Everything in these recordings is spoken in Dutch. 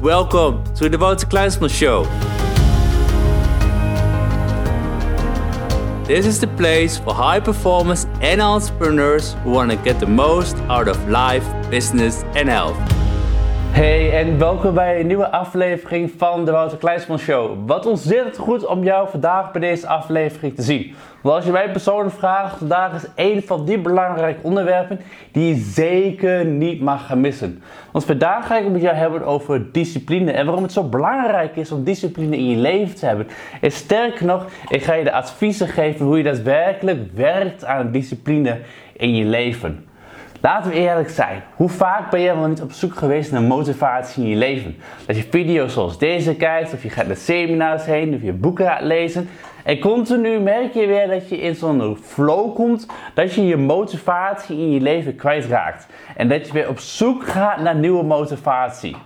Welcome to the Wouter Kleinsman Show. This is the place for high performers and entrepreneurs who want to get the most out of life, business, and health. Hey en welkom bij een nieuwe aflevering van de Wouter Kleinsman Show. Wat ontzettend goed om jou vandaag bij deze aflevering te zien. Want als je mij persoonlijk vraagt, vandaag is een van die belangrijke onderwerpen die je zeker niet mag gaan missen. Want vandaag ga ik het met jou hebben over discipline en waarom het zo belangrijk is om discipline in je leven te hebben. En sterker nog, ik ga je de adviezen geven hoe je daadwerkelijk werkt aan discipline in je leven. Laten we eerlijk zijn. Hoe vaak ben je wel niet op zoek geweest naar motivatie in je leven? Dat je video's zoals deze kijkt, of je gaat naar seminars heen, of je boeken gaat lezen. En continu merk je weer dat je in zo'n flow komt, dat je je motivatie in je leven kwijtraakt. En dat je weer op zoek gaat naar nieuwe motivatie.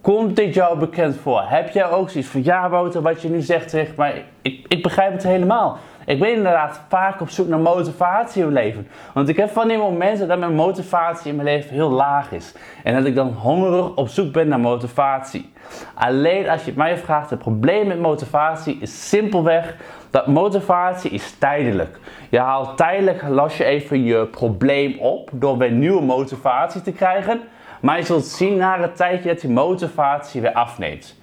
Komt dit jou bekend voor? Heb jij ook zoiets van, ja Wouter, wat je nu zegt, zeg maar, ik, ik begrijp het helemaal. Ik ben inderdaad vaak op zoek naar motivatie in mijn leven. Want ik heb van die momenten dat mijn motivatie in mijn leven heel laag is. En dat ik dan hongerig op zoek ben naar motivatie. Alleen als je mij vraagt, het probleem met motivatie is simpelweg dat motivatie is tijdelijk. Je haalt tijdelijk, los je even je probleem op door weer nieuwe motivatie te krijgen. Maar je zult zien na een tijdje dat die motivatie weer afneemt.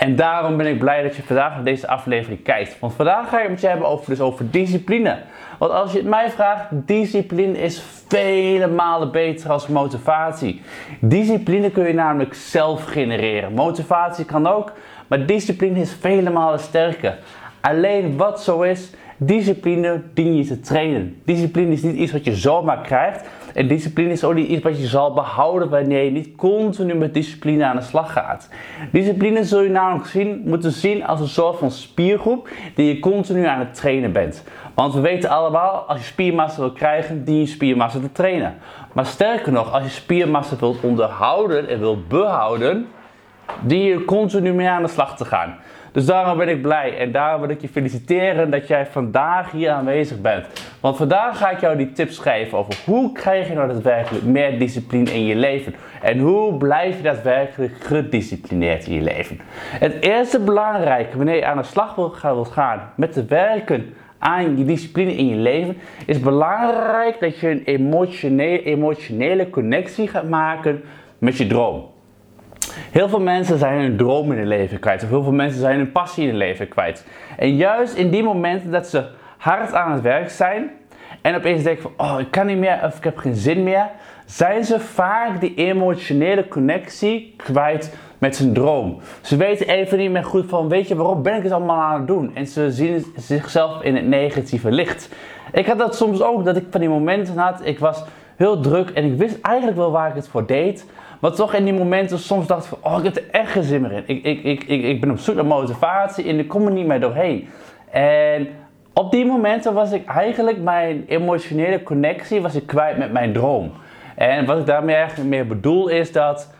En daarom ben ik blij dat je vandaag naar deze aflevering kijkt. Want vandaag ga ik het met je hebben over, dus over discipline. Want als je het mij vraagt, discipline is vele malen beter als motivatie. Discipline kun je namelijk zelf genereren. Motivatie kan ook, maar discipline is vele malen sterker. Alleen wat zo is, discipline dien je te trainen. Discipline is niet iets wat je zomaar krijgt. En discipline is ook niet iets wat je zal behouden wanneer je niet continu met discipline aan de slag gaat. Discipline zul je namelijk zien, moeten zien als een soort van spiergroep die je continu aan het trainen bent. Want we weten allemaal, als je spiermassa wil krijgen, dien je spiermassa te trainen. Maar sterker nog, als je spiermassa wilt onderhouden en wilt behouden, dien je continu mee aan de slag te gaan. Dus daarom ben ik blij en daarom wil ik je feliciteren dat jij vandaag hier aanwezig bent. Want vandaag ga ik jou die tips geven over hoe krijg je nou daadwerkelijk meer discipline in je leven. En hoe blijf je daadwerkelijk gedisciplineerd in je leven. Het eerste belangrijke wanneer je aan de slag wilt gaan met te werken aan je discipline in je leven, is belangrijk dat je een emotionele, emotionele connectie gaat maken met je droom. Heel veel mensen zijn hun droom in hun leven kwijt. Of heel veel mensen zijn hun passie in hun leven kwijt. En juist in die momenten dat ze hard aan het werk zijn. En opeens denken van, oh ik kan niet meer of ik heb geen zin meer. Zijn ze vaak die emotionele connectie kwijt met zijn droom. Ze weten even niet meer goed van, weet je waarom ben ik het allemaal aan het doen? En ze zien zichzelf in het negatieve licht. Ik had dat soms ook, dat ik van die momenten had, ik was heel druk en ik wist eigenlijk wel waar ik het voor deed. Maar toch in die momenten soms dacht ik van, oh, ik heb er echt geen zin meer in. Ik, ik, ik, ik, ik ben op zoek naar motivatie en ik kom er niet meer doorheen. En op die momenten was ik eigenlijk mijn emotionele connectie was ik kwijt met mijn droom. En wat ik daarmee eigenlijk meer bedoel is dat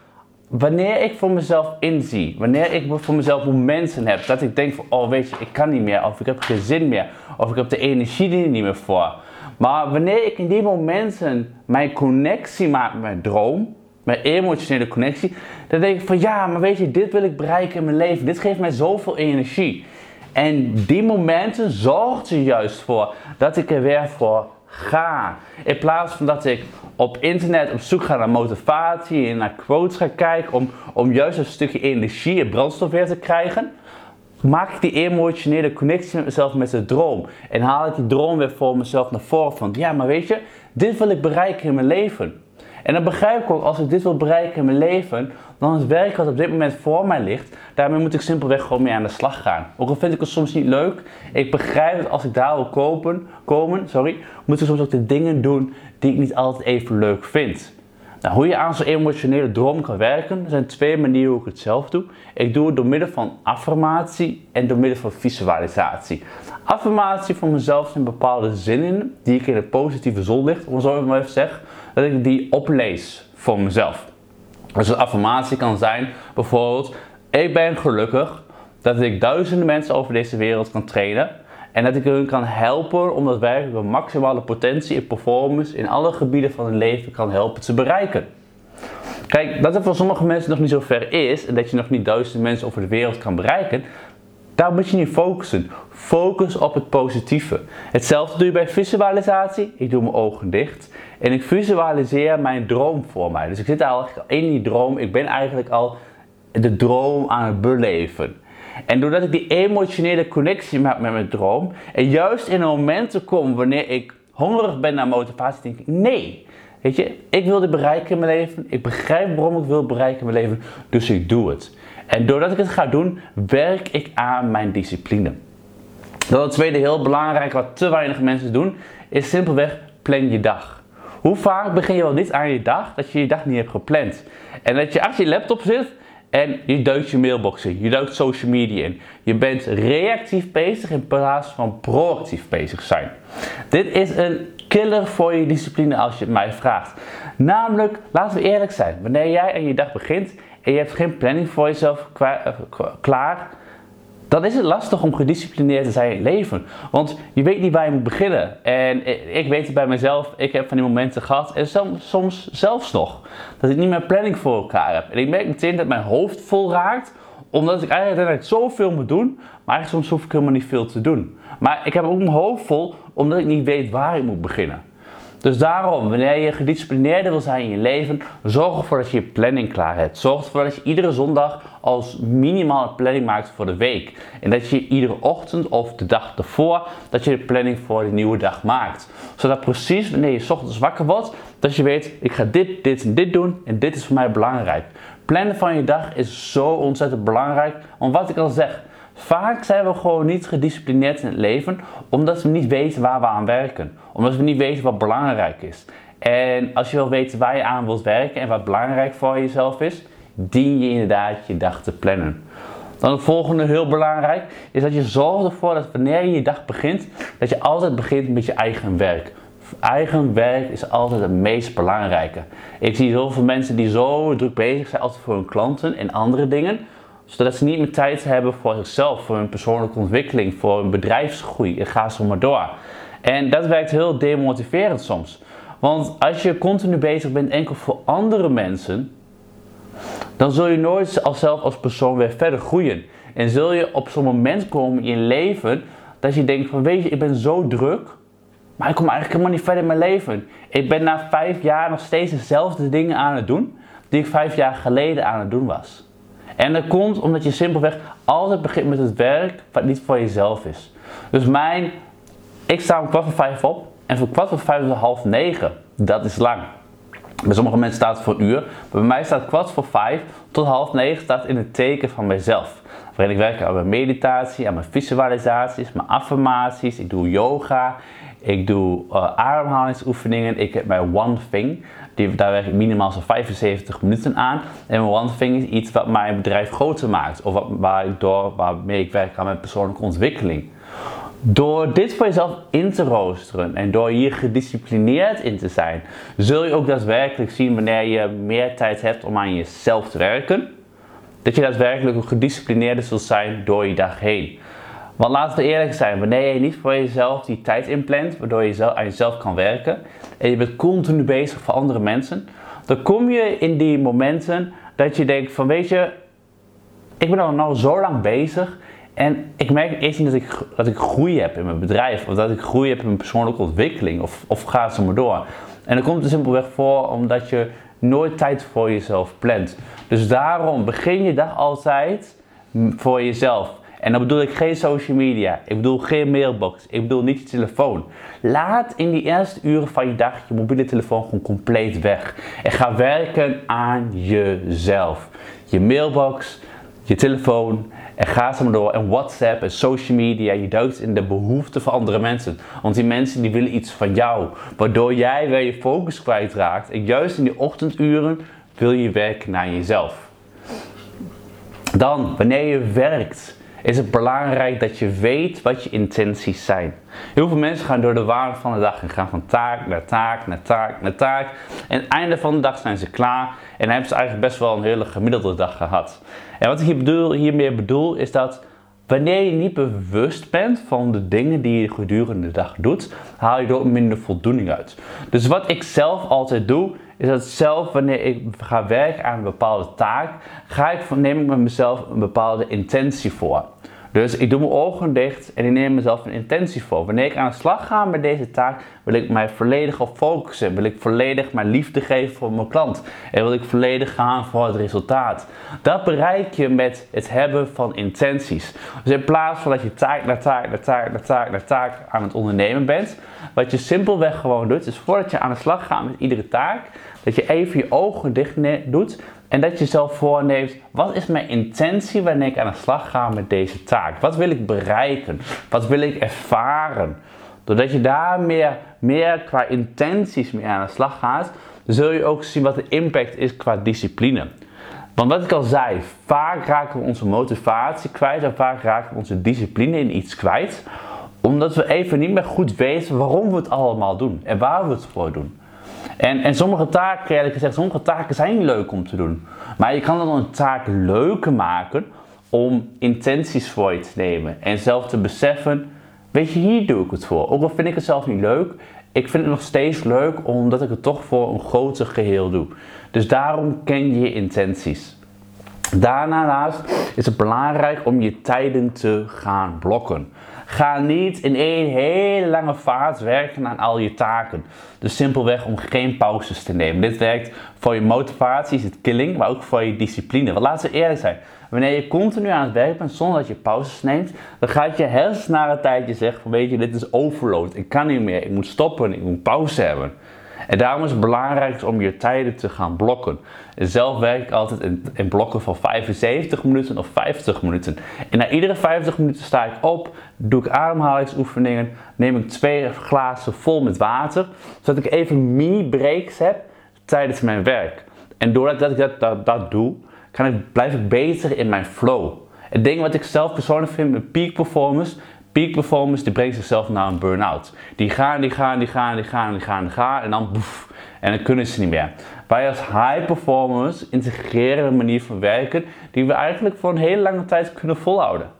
wanneer ik voor mezelf inzie, wanneer ik voor mezelf momenten heb, dat ik denk van, oh weet je, ik kan niet meer, of ik heb geen zin meer, of ik heb de energie er niet meer voor. Maar wanneer ik in die momenten mijn connectie maak met mijn droom, mijn emotionele connectie, dan denk ik van ja, maar weet je, dit wil ik bereiken in mijn leven. Dit geeft mij zoveel energie. En die momenten zorgen er juist voor dat ik er weer voor ga. In plaats van dat ik op internet op zoek ga naar motivatie en naar quotes ga kijken om, om juist een stukje energie en brandstof weer te krijgen, maak ik die emotionele connectie met mezelf met de droom. En haal ik die droom weer voor mezelf naar voren van ja, maar weet je, dit wil ik bereiken in mijn leven. En dan begrijp ik ook, als ik dit wil bereiken in mijn leven, dan is het werk wat op dit moment voor mij ligt, daarmee moet ik simpelweg gewoon mee aan de slag gaan. Ook al vind ik het soms niet leuk, ik begrijp dat als ik daar wil kopen, komen, sorry, moet ik soms ook de dingen doen die ik niet altijd even leuk vind. Nou, hoe je aan zo'n emotionele droom kan werken, er zijn twee manieren hoe ik het zelf doe. Ik doe het door middel van affirmatie en door middel van visualisatie. Affirmatie voor mezelf zijn bepaalde zinnen die ik in een positieve zon ligt, om zo maar even zeg dat ik die oplees voor mezelf. Dus een affirmatie kan zijn bijvoorbeeld, ik ben gelukkig dat ik duizenden mensen over deze wereld kan trainen. En dat ik hun kan helpen om daadwerkelijk een maximale potentie en performance in alle gebieden van hun leven kan helpen te bereiken. Kijk, dat het voor sommige mensen nog niet zo ver is en dat je nog niet duizenden mensen over de wereld kan bereiken, daar moet je niet focussen. Focus op het positieve. Hetzelfde doe je bij visualisatie. Ik doe mijn ogen dicht en ik visualiseer mijn droom voor mij. Dus ik zit eigenlijk in die droom. Ik ben eigenlijk al de droom aan het beleven. En doordat ik die emotionele connectie maak met mijn droom, en juist in momenten kom wanneer ik hongerig ben naar motivatie, denk ik: nee. Weet je, ik wil dit bereiken in mijn leven. Ik begrijp waarom ik wil bereiken in mijn leven. Dus ik doe het. En doordat ik het ga doen, werk ik aan mijn discipline. Dan het tweede heel belangrijk wat te weinig mensen doen, is simpelweg plan je dag. Hoe vaak begin je wel niet aan je dag dat je je dag niet hebt gepland? En dat je achter je laptop zit en je duikt je mailbox in, je duikt social media in. Je bent reactief bezig in plaats van proactief bezig zijn. Dit is een killer voor je discipline als je het mij vraagt. Namelijk, laten we eerlijk zijn, wanneer jij aan je dag begint en je hebt geen planning voor jezelf eh, klaar, dan is het lastig om gedisciplineerd te zijn in het leven. Want je weet niet waar je moet beginnen. En ik weet het bij mezelf, ik heb van die momenten gehad, en soms zelfs nog, dat ik niet meer planning voor elkaar heb. En ik merk meteen dat mijn hoofd vol raakt, omdat ik eigenlijk zoveel moet doen, maar eigenlijk soms hoef ik helemaal niet veel te doen. Maar ik heb ook mijn hoofd vol, omdat ik niet weet waar ik moet beginnen. Dus daarom, wanneer je gedisciplineerder wil zijn in je leven, zorg ervoor dat je je planning klaar hebt. Zorg ervoor dat je iedere zondag als minimaal een planning maakt voor de week. En dat je iedere ochtend of de dag ervoor, dat je de planning voor de nieuwe dag maakt. Zodat precies wanneer je ochtends wakker wordt, dat je weet, ik ga dit, dit en dit doen en dit is voor mij belangrijk. Plannen van je dag is zo ontzettend belangrijk. Want wat ik al zeg, Vaak zijn we gewoon niet gedisciplineerd in het leven omdat we niet weten waar we aan werken. Omdat we niet weten wat belangrijk is. En als je wil weten waar je aan wilt werken en wat belangrijk voor jezelf is, dien je inderdaad je dag te plannen. Dan het volgende heel belangrijk is dat je zorgt ervoor dat wanneer je je dag begint, dat je altijd begint met je eigen werk. Eigen werk is altijd het meest belangrijke. Ik zie zoveel mensen die zo druk bezig zijn altijd voor hun klanten en andere dingen, zodat ze niet meer tijd hebben voor zichzelf, voor hun persoonlijke ontwikkeling, voor hun bedrijfsgroei en ga zo maar door. En dat werkt heel demotiverend soms. Want als je continu bezig bent enkel voor andere mensen, dan zul je nooit als zelf als persoon weer verder groeien. En zul je op zo'n moment komen in je leven dat je denkt van weet je, ik ben zo druk, maar ik kom eigenlijk helemaal niet verder in mijn leven. Ik ben na vijf jaar nog steeds dezelfde dingen aan het doen die ik vijf jaar geleden aan het doen was. En dat komt omdat je simpelweg altijd begint met het werk wat niet voor jezelf is. Dus mijn, ik sta om kwart voor vijf op en van kwart voor vijf tot half negen, dat is lang. Bij sommige mensen staat het voor een uur, bij mij staat kwart voor vijf tot half negen staat in het teken van mijzelf. Waarin ik werk aan mijn meditatie, aan mijn visualisaties, mijn affirmaties, ik doe yoga, ik doe uh, ademhalingsoefeningen, ik heb mijn One Thing. Die, daar werk ik minimaal zo'n 75 minuten aan. En mijn One Thing is iets wat mijn bedrijf groter maakt. Of wat, waar ik door, waarmee ik werk aan mijn persoonlijke ontwikkeling. Door dit voor jezelf in te roosteren en door hier gedisciplineerd in te zijn, zul je ook daadwerkelijk zien wanneer je meer tijd hebt om aan jezelf te werken, dat je daadwerkelijk ook gedisciplineerder zult zijn door je dag heen. Want laten we eerlijk zijn, wanneer je niet voor jezelf die tijd inplant, waardoor je aan jezelf kan werken, en je bent continu bezig voor andere mensen, dan kom je in die momenten dat je denkt van weet je, ik ben al nou zo lang bezig en ik merk eerst niet dat ik, dat ik groei heb in mijn bedrijf, of dat ik groei heb in mijn persoonlijke ontwikkeling, of, of gaat zo maar door. En dan komt het simpelweg voor omdat je nooit tijd voor jezelf plant. Dus daarom begin je dag altijd voor jezelf. En dan bedoel ik geen social media. Ik bedoel geen mailbox. Ik bedoel niet je telefoon. Laat in die eerste uren van je dag je mobiele telefoon gewoon compleet weg. En ga werken aan jezelf. Je mailbox, je telefoon. En ga zo maar door. En WhatsApp en social media. Je duikt in de behoeften van andere mensen. Want die mensen die willen iets van jou. Waardoor jij weer je focus kwijtraakt. En juist in die ochtenduren wil je werken naar jezelf. Dan, wanneer je werkt is het belangrijk dat je weet wat je intenties zijn. Heel veel mensen gaan door de waan van de dag en gaan van taak naar taak naar taak naar taak. En het einde van de dag zijn ze klaar en hebben ze eigenlijk best wel een hele gemiddelde dag gehad. En wat ik hier bedoel, hiermee bedoel is dat wanneer je niet bewust bent van de dingen die je gedurende de dag doet, haal je er ook minder voldoening uit. Dus wat ik zelf altijd doe, is dat zelf wanneer ik ga werken aan een bepaalde taak, ga ik, neem ik met mezelf een bepaalde intentie voor. Dus ik doe mijn ogen dicht en ik neem mezelf een intentie voor. Wanneer ik aan de slag ga met deze taak, wil ik mij volledig op focussen. Wil ik volledig mijn liefde geven voor mijn klant. En wil ik volledig gaan voor het resultaat. Dat bereik je met het hebben van intenties. Dus in plaats van dat je taak na taak na taak na taak na taak aan het ondernemen bent, wat je simpelweg gewoon doet, is voordat je aan de slag gaat met iedere taak, dat je even je ogen dicht doet en dat je zelf voorneemt, wat is mijn intentie wanneer ik aan de slag ga met deze taak? Wat wil ik bereiken? Wat wil ik ervaren? Doordat je daar meer, meer qua intenties mee aan de slag gaat, zul je ook zien wat de impact is qua discipline. Want wat ik al zei, vaak raken we onze motivatie kwijt en vaak raken we onze discipline in iets kwijt. Omdat we even niet meer goed weten waarom we het allemaal doen en waar we het voor doen. En, en sommige taken, eerlijk gezegd, sommige taken zijn leuk om te doen. Maar je kan dan een taak leuker maken om intenties voor je te nemen. En zelf te beseffen, weet je, hier doe ik het voor. Ook al vind ik het zelf niet leuk, ik vind het nog steeds leuk omdat ik het toch voor een groter geheel doe. Dus daarom ken je je intenties. Daarnaast is het belangrijk om je tijden te gaan blokken. Ga niet in één hele lange vaart werken aan al je taken. Dus simpelweg om geen pauzes te nemen. Dit werkt voor je motivatie, is het killing, maar ook voor je discipline. Want laten we eerlijk zijn. Wanneer je continu aan het werk bent zonder dat je pauzes neemt, dan gaat je hersenen na een tijdje zeggen van weet je, dit is overload. Ik kan niet meer, ik moet stoppen, ik moet pauze hebben. En daarom is het belangrijk om je tijden te gaan blokken. Zelf werk ik altijd in, in, blokken van 75 minuten of 50 minuten. En na iedere 50 minuten sta ik op, doe ik ademhalingsoefeningen, neem ik twee glazen vol met water, zodat ik even mini-breaks heb tijdens mijn werk. En doordat ik dat, dat, dat doe, kan ik, blijf ik beter in mijn flow. Het ding wat ik zelf persoonlijk vind met peak performance, peak performance die brengt zichzelf naar een burn-out. Die gaan, die gaan, die gaan, die gaan, die gaan, die gaan en dan boef. En dan kunnen ze niet meer. Wij als high performers integreren een manier van werken die we eigenlijk voor een hele lange tijd kunnen volhouden.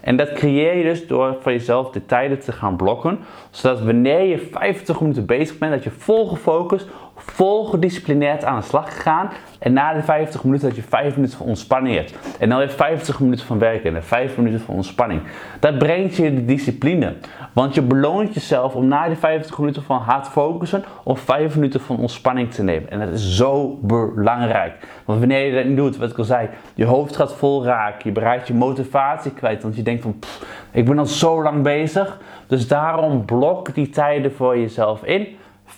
En dat creëer je dus door voor jezelf de tijden te gaan blokken. Zodat wanneer je 50 minuten bezig bent, dat je vol gefocust, vol gedisciplineerd aan de slag gegaan. En na de 50 minuten dat je 5 minuten van ontspanning hebt. En dan weer 50 minuten van werken en 5 minuten van ontspanning. Dat brengt je de discipline. Want je beloont jezelf om na die 50 minuten van hard focussen of 5 minuten van ontspanning te nemen. En dat is zo belangrijk. Want wanneer je dat niet doet, wat ik al zei, je hoofd gaat vol raken. Je bereikt je motivatie kwijt. Want je denkt van, pff, ik ben al zo lang bezig. Dus daarom blok die tijden voor jezelf in.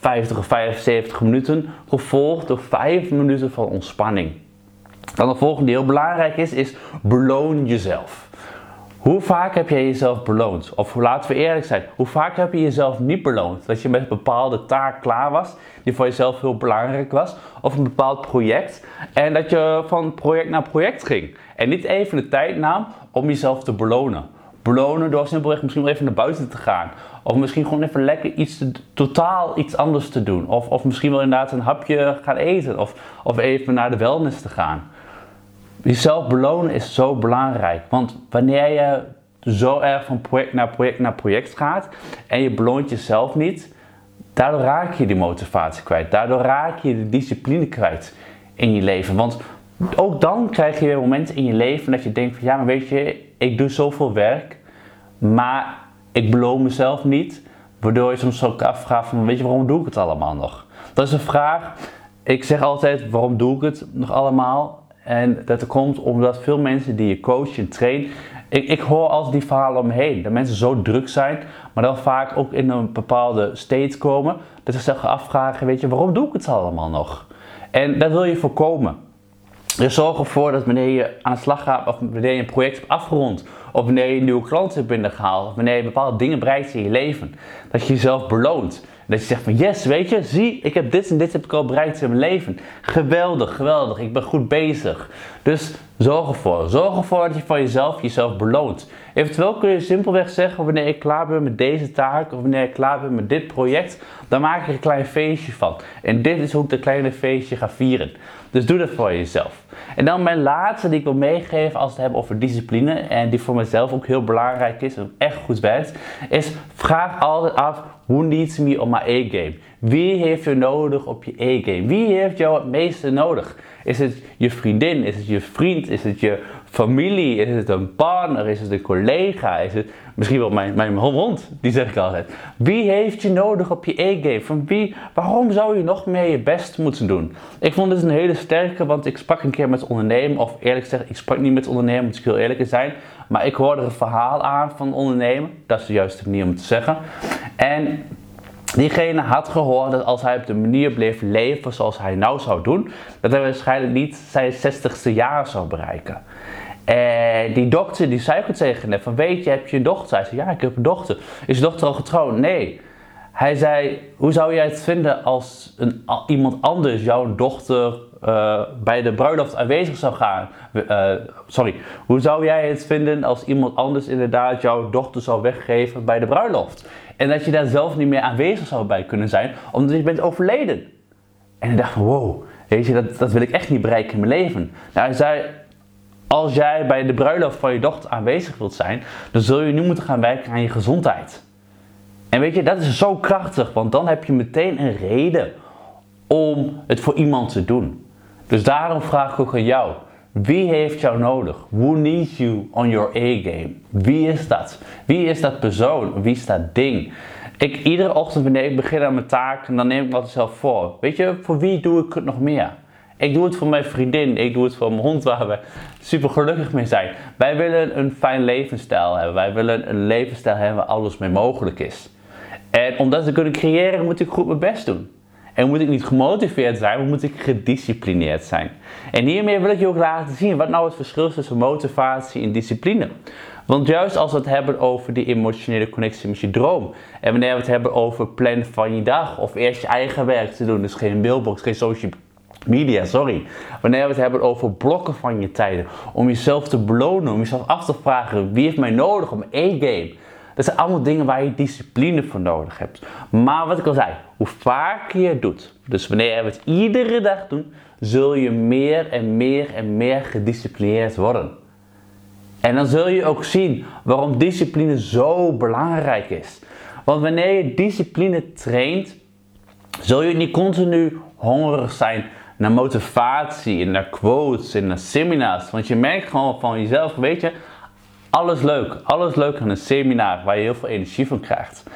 50 of 75 minuten, gevolgd door 5 minuten van ontspanning. Dan de volgende die heel belangrijk is, is beloon jezelf. Hoe vaak heb jij jezelf beloond? Of laten we eerlijk zijn, hoe vaak heb je jezelf niet beloond? Dat je met een bepaalde taak klaar was, die voor jezelf heel belangrijk was, of een bepaald project, en dat je van project naar project ging. En niet even de tijd nam om jezelf te belonen. Belonen door simpelweg misschien wel even naar buiten te gaan. Of misschien gewoon even lekker iets totaal iets anders te doen. Of, of misschien wel inderdaad een hapje gaan eten. Of, of even naar de wellness te gaan. Jezelf belonen is zo belangrijk. Want wanneer je zo erg van project naar project naar project gaat en je beloont jezelf niet, daardoor raak je die motivatie kwijt. Daardoor raak je de discipline kwijt in je leven. Want ook dan krijg je weer momenten in je leven dat je denkt van ja, maar weet je, ik doe zoveel werk, maar ik beloon mezelf niet. Waardoor je soms ook afvraagt van weet je waarom doe ik het allemaal nog? Dat is een vraag. Ik zeg altijd waarom doe ik het nog allemaal? En dat komt omdat veel mensen die je coach en train, ik, ik hoor altijd die verhalen om me heen. Dat mensen zo druk zijn, maar dan vaak ook in een bepaalde state komen. Dat ze zich afvragen, weet je, waarom doe ik het allemaal nog? En dat wil je voorkomen. Dus zorg ervoor dat wanneer je aan de slag gaat, of wanneer je een project hebt afgerond, of wanneer je nieuwe klanten hebt binnengehaald, of wanneer je bepaalde dingen bereikt in je leven, dat je jezelf beloont. Dat je zegt van yes, weet je, zie, ik heb dit en dit heb ik al bereikt in mijn leven. Geweldig, geweldig, ik ben goed bezig. Dus zorg ervoor. Zorg ervoor dat je van jezelf jezelf beloont. Eventueel kun je simpelweg zeggen wanneer ik klaar ben met deze taak of wanneer ik klaar ben met dit project, dan maak ik een klein feestje van. En dit is hoe ik dat kleine feestje ga vieren. Dus doe dat voor jezelf. En dan mijn laatste die ik wil meegeven als we het hebben over discipline en die voor mezelf ook heel belangrijk is en echt goed werkt, is vraag altijd af who needs me on my A-game? Wie heeft je nodig op je A-game? Wie heeft jou het meeste nodig? Is het je vriendin? Is het je vriend? Is het je familie? Is het een partner? Is het een collega? Is het misschien wel mijn, mijn hond? Die zeg ik altijd. Wie heeft je nodig op je A-game? Van wie? Waarom zou je nog meer je best moeten doen? Ik vond dit een hele sterke, want ik sprak een keer met ondernemer. Of eerlijk gezegd, ik sprak niet met ondernemer, moet ik heel eerlijk zijn. Maar ik hoorde een verhaal aan van ondernemer. Dat is de juiste manier om te zeggen. En Diegene had gehoord dat als hij op de manier bleef leven zoals hij nou zou doen, dat hij waarschijnlijk niet zijn 60ste jaar zou bereiken. En die dokter die zei ook tegen hem van weet je, heb je een dochter? Hij zei ja, ik heb een dochter. Is je dochter al getrouwd? Nee. Hij zei, hoe zou jij het vinden als een, iemand anders jouw dochter uh, bij de bruiloft aanwezig zou gaan? Uh, sorry, hoe zou jij het vinden als iemand anders inderdaad jouw dochter zou weggeven bij de bruiloft? En dat je daar zelf niet meer aanwezig zou bij kunnen zijn, omdat je bent overleden. En ik dacht wow, weet je, dat, dat wil ik echt niet bereiken in mijn leven. Nou, hij zei, als jij bij de bruiloft van je dochter aanwezig wilt zijn, dan zul je nu moeten gaan werken aan je gezondheid. En weet je, dat is zo krachtig, want dan heb je meteen een reden om het voor iemand te doen. Dus daarom vraag ik ook aan jou. Wie heeft jou nodig? Who needs you on your A-game? Wie is dat? Wie is dat persoon? Wie is dat ding? Ik, iedere ochtend wanneer ik begin aan mijn taak, dan neem ik wat zelf voor. Weet je, voor wie doe ik het nog meer? Ik doe het voor mijn vriendin, ik doe het voor mijn hond waar we super gelukkig mee zijn. Wij willen een fijn levensstijl hebben. Wij willen een levensstijl hebben waar alles mee mogelijk is. En om dat te kunnen creëren moet ik goed mijn best doen. En moet ik niet gemotiveerd zijn, maar moet ik gedisciplineerd zijn. En hiermee wil ik je ook laten zien wat nou het verschil is tussen motivatie en discipline. Want juist als we het hebben over die emotionele connectie met je droom. En wanneer we het hebben over plannen van je dag. Of eerst je eigen werk te doen. Dus geen mailbox, geen social media, sorry. Wanneer we het hebben over blokken van je tijden. Om jezelf te belonen, om jezelf af te vragen. Wie heeft mij nodig om e-game? Dat zijn allemaal dingen waar je discipline voor nodig hebt. Maar wat ik al zei, hoe vaker je het doet, dus wanneer we het iedere dag doen, zul je meer en meer en meer gedisciplineerd worden. En dan zul je ook zien waarom discipline zo belangrijk is. Want wanneer je discipline traint, zul je niet continu hongerig zijn naar motivatie en naar quotes en naar seminars. Want je merkt gewoon van jezelf, weet je, alles leuk. Alles leuk aan een seminar waar je heel veel energie van krijgt.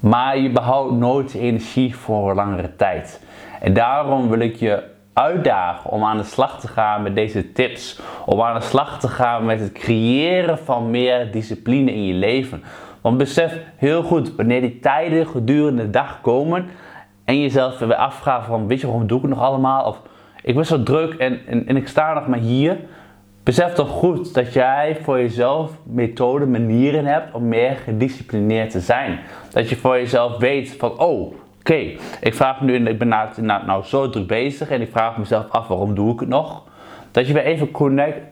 Maar je behoudt nooit energie voor een langere tijd. En daarom wil ik je uitdagen om aan de slag te gaan met deze tips. Om aan de slag te gaan met het creëren van meer discipline in je leven. Want besef heel goed, wanneer die tijden gedurende de dag komen en jezelf weer afvraagt van, weet je waarom doe ik het nog allemaal? Of ik ben zo druk en, en, en ik sta nog maar hier. Besef toch goed dat jij voor jezelf methoden, manieren hebt om meer gedisciplineerd te zijn. Dat je voor jezelf weet van, oh, oké, ik vraag me nu, ik ben nou, zo druk bezig en ik vraag mezelf af, waarom doe ik het nog? Dat je weer even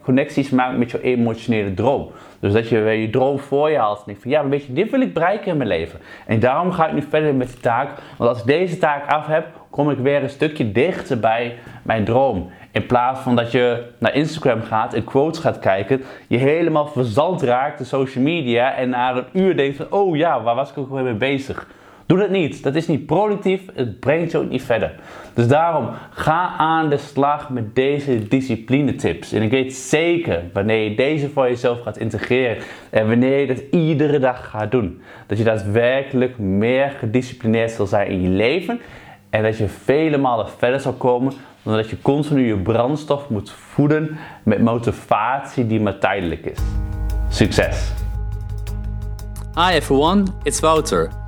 connecties maakt met je emotionele droom. Dus dat je weer je droom voor je haalt en denkt van, ja, weet je, dit wil ik bereiken in mijn leven. En daarom ga ik nu verder met die taak, want als ik deze taak af heb, kom ik weer een stukje dichter bij mijn droom. In plaats van dat je naar Instagram gaat en quotes gaat kijken, je helemaal verzand raakt de social media en na een uur denkt van, oh ja, waar was ik ook weer mee bezig? Doe dat niet. Dat is niet productief. Het brengt je ook niet verder. Dus daarom ga aan de slag met deze discipline tips. En ik weet zeker wanneer je deze voor jezelf gaat integreren en wanneer je dat iedere dag gaat doen, dat je daadwerkelijk meer gedisciplineerd zal zijn in je leven en dat je vele malen verder zal komen dan dat je continu je brandstof moet voeden met motivatie die maar tijdelijk is. Succes! Hi everyone, it's Wouter.